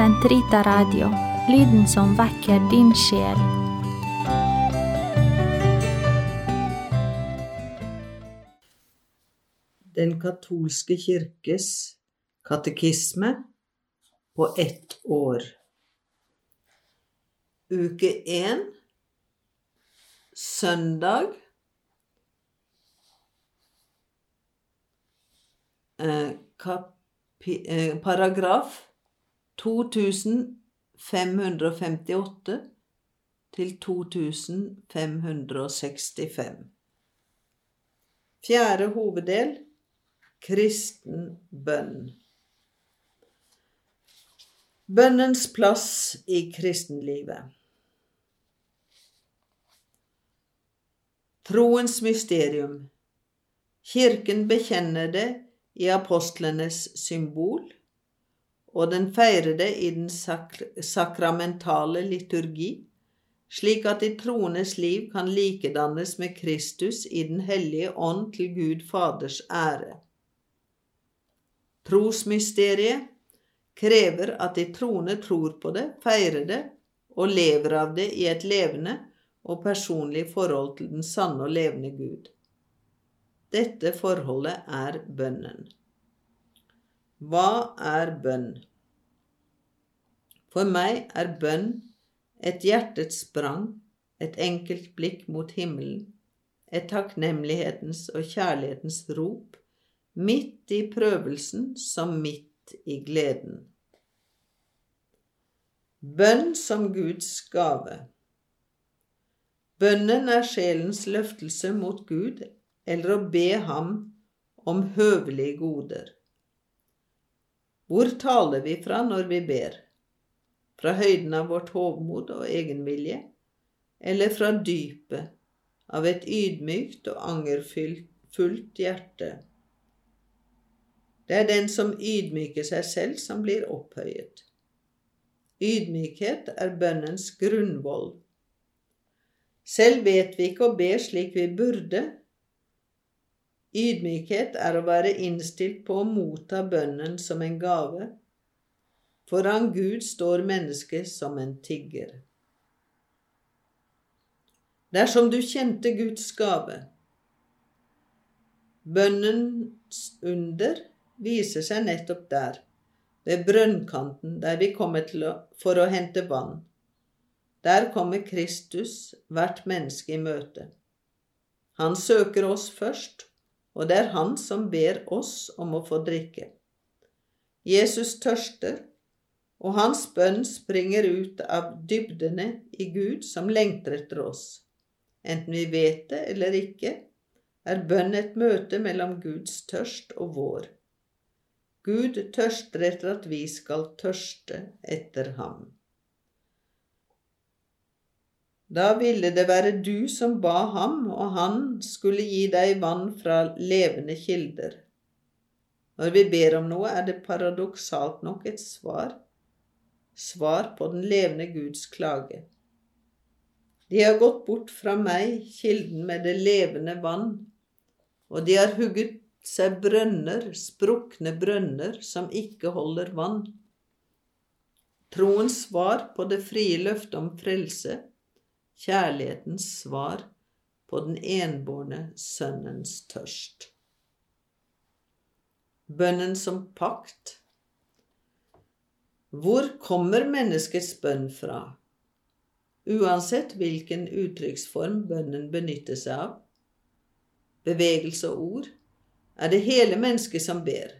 Sentrita Radio, lyden som vekker din sjel. Den katolske kirkes katekisme på ett år. Uke én, søndag eh, eh, Paragraf 2558 til 2565. Fjerde hoveddel kristen bønn. Bønnens plass i kristenlivet. Troens mysterium. Kirken bekjenner det i apostlenes symbol, og den feirer det i den sak sakramentale liturgi, slik at de troendes liv kan likedannes med Kristus i Den hellige ånd til Gud Faders ære. Trosmysteriet krever at de troende tror på det, feirer det og lever av det i et levende og personlig forhold til den sanne og levende Gud. Dette forholdet er bønnen. Hva er bønn? For meg er bønn et hjertets sprang, et enkelt blikk mot himmelen, et takknemlighetens og kjærlighetens rop, midt i prøvelsen som midt i gleden. Bønn som Guds gave. Bønnen er sjelens løftelse mot Gud eller å be ham om høvelige goder. Hvor taler vi fra når vi ber? Fra høyden av vårt hovmod og egenvilje, eller fra dypet av et ydmykt og angerfullt hjerte? Det er den som ydmyker seg selv, som blir opphøyet. Ydmykhet er bønnens grunnvoll. Selv vet vi ikke å be slik vi burde. Ydmykhet er å være innstilt på å motta bønnen som en gave. Foran Gud står mennesket som en tigger. Dersom du kjente Guds gave Bønnens under viser seg nettopp der, ved brønnkanten der vi kommer til å, for å hente vann. Der kommer Kristus hvert menneske i møte. Han søker oss først, og det er han som ber oss om å få drikke. Jesus tørster, og hans bønn springer ut av dybdene i Gud som lengter etter oss. Enten vi vet det eller ikke, er bønn et møte mellom Guds tørst og vår. Gud tørster etter at vi skal tørste etter ham. Da ville det være du som ba ham, og han skulle gi deg vann fra levende kilder. Når vi ber om noe, er det paradoksalt nok et svar, svar på den levende Guds klage. De har gått bort fra meg, kilden med det levende vann, og de har hugget seg brønner, sprukne brønner, som ikke holder vann. Troens svar på det frie løftet om frelse, kjærlighetens svar på den enbårne sønnens tørst. Bønnen som pakt. Hvor kommer menneskets bønn fra? Uansett hvilken uttrykksform bønnen benytter seg av, bevegelse og ord, er det hele mennesket som ber.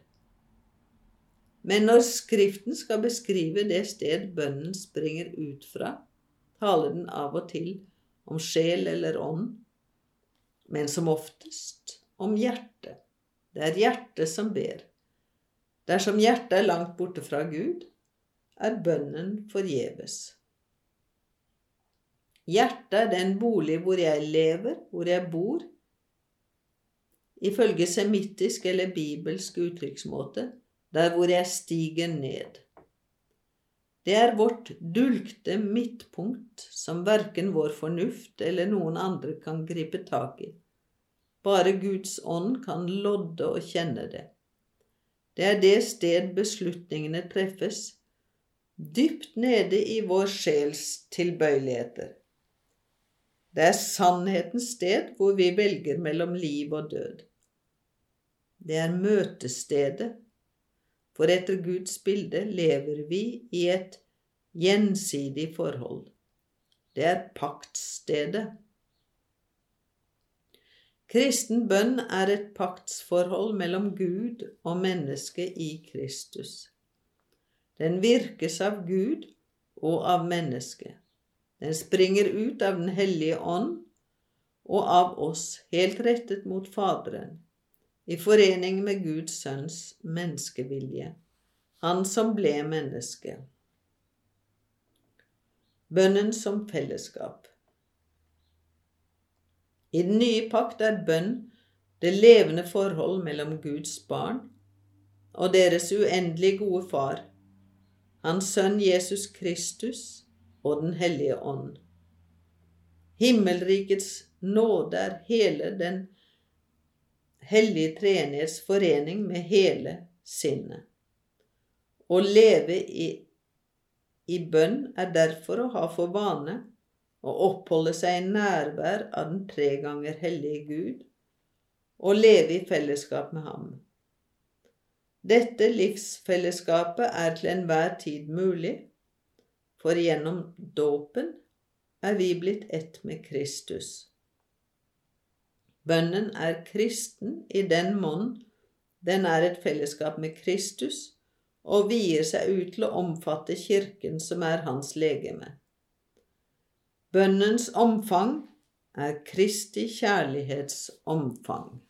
Men når Skriften skal beskrive det sted bønnen springer ut fra, taler den av og til om sjel eller ånd, men som oftest om hjertet. Det er hjertet som ber. Dersom hjertet er langt borte fra Gud, er bønnen forgjeves. Hjertet er den bolig hvor jeg lever, hvor jeg bor, ifølge semittisk eller bibelsk uttrykksmåte, der hvor jeg stiger ned. Det er vårt dulgte midtpunkt som verken vår fornuft eller noen andre kan gripe tak i. Bare Guds ånd kan lodde og kjenne det. Det er det sted beslutningene treffes, dypt nede i vår sjels tilbøyeligheter. Det er sannhetens sted hvor vi velger mellom liv og død. Det er møtestedet, for etter Guds bilde lever vi i et gjensidig forhold. Det er paktstedet. Kristen bønn er et paktsforhold mellom Gud og mennesket i Kristus. Den virkes av Gud og av mennesket. Den springer ut av Den hellige ånd og av oss, helt rettet mot Faderen, i forening med Guds sønns menneskevilje, han som ble menneske. Bønnen som fellesskap. I den nye pakt er bønn det levende forhold mellom Guds barn og deres uendelig gode Far, Hans Sønn Jesus Kristus, og Den hellige ånd. Himmelrikets nåde er hele den hellige treenighets forening med hele sinnet. Å leve i, i bønn er derfor å ha for vane å oppholde seg i nærvær av den tre ganger hellige Gud og leve i fellesskap med ham. Dette livsfellesskapet er til enhver tid mulig for gjennom dåpen er vi blitt ett med Kristus. Bønnen er kristen i den monn den er et fellesskap med Kristus og vier seg ut til å omfatte Kirken, som er hans legeme. Bønnens omfang er Kristi kjærlighets omfang.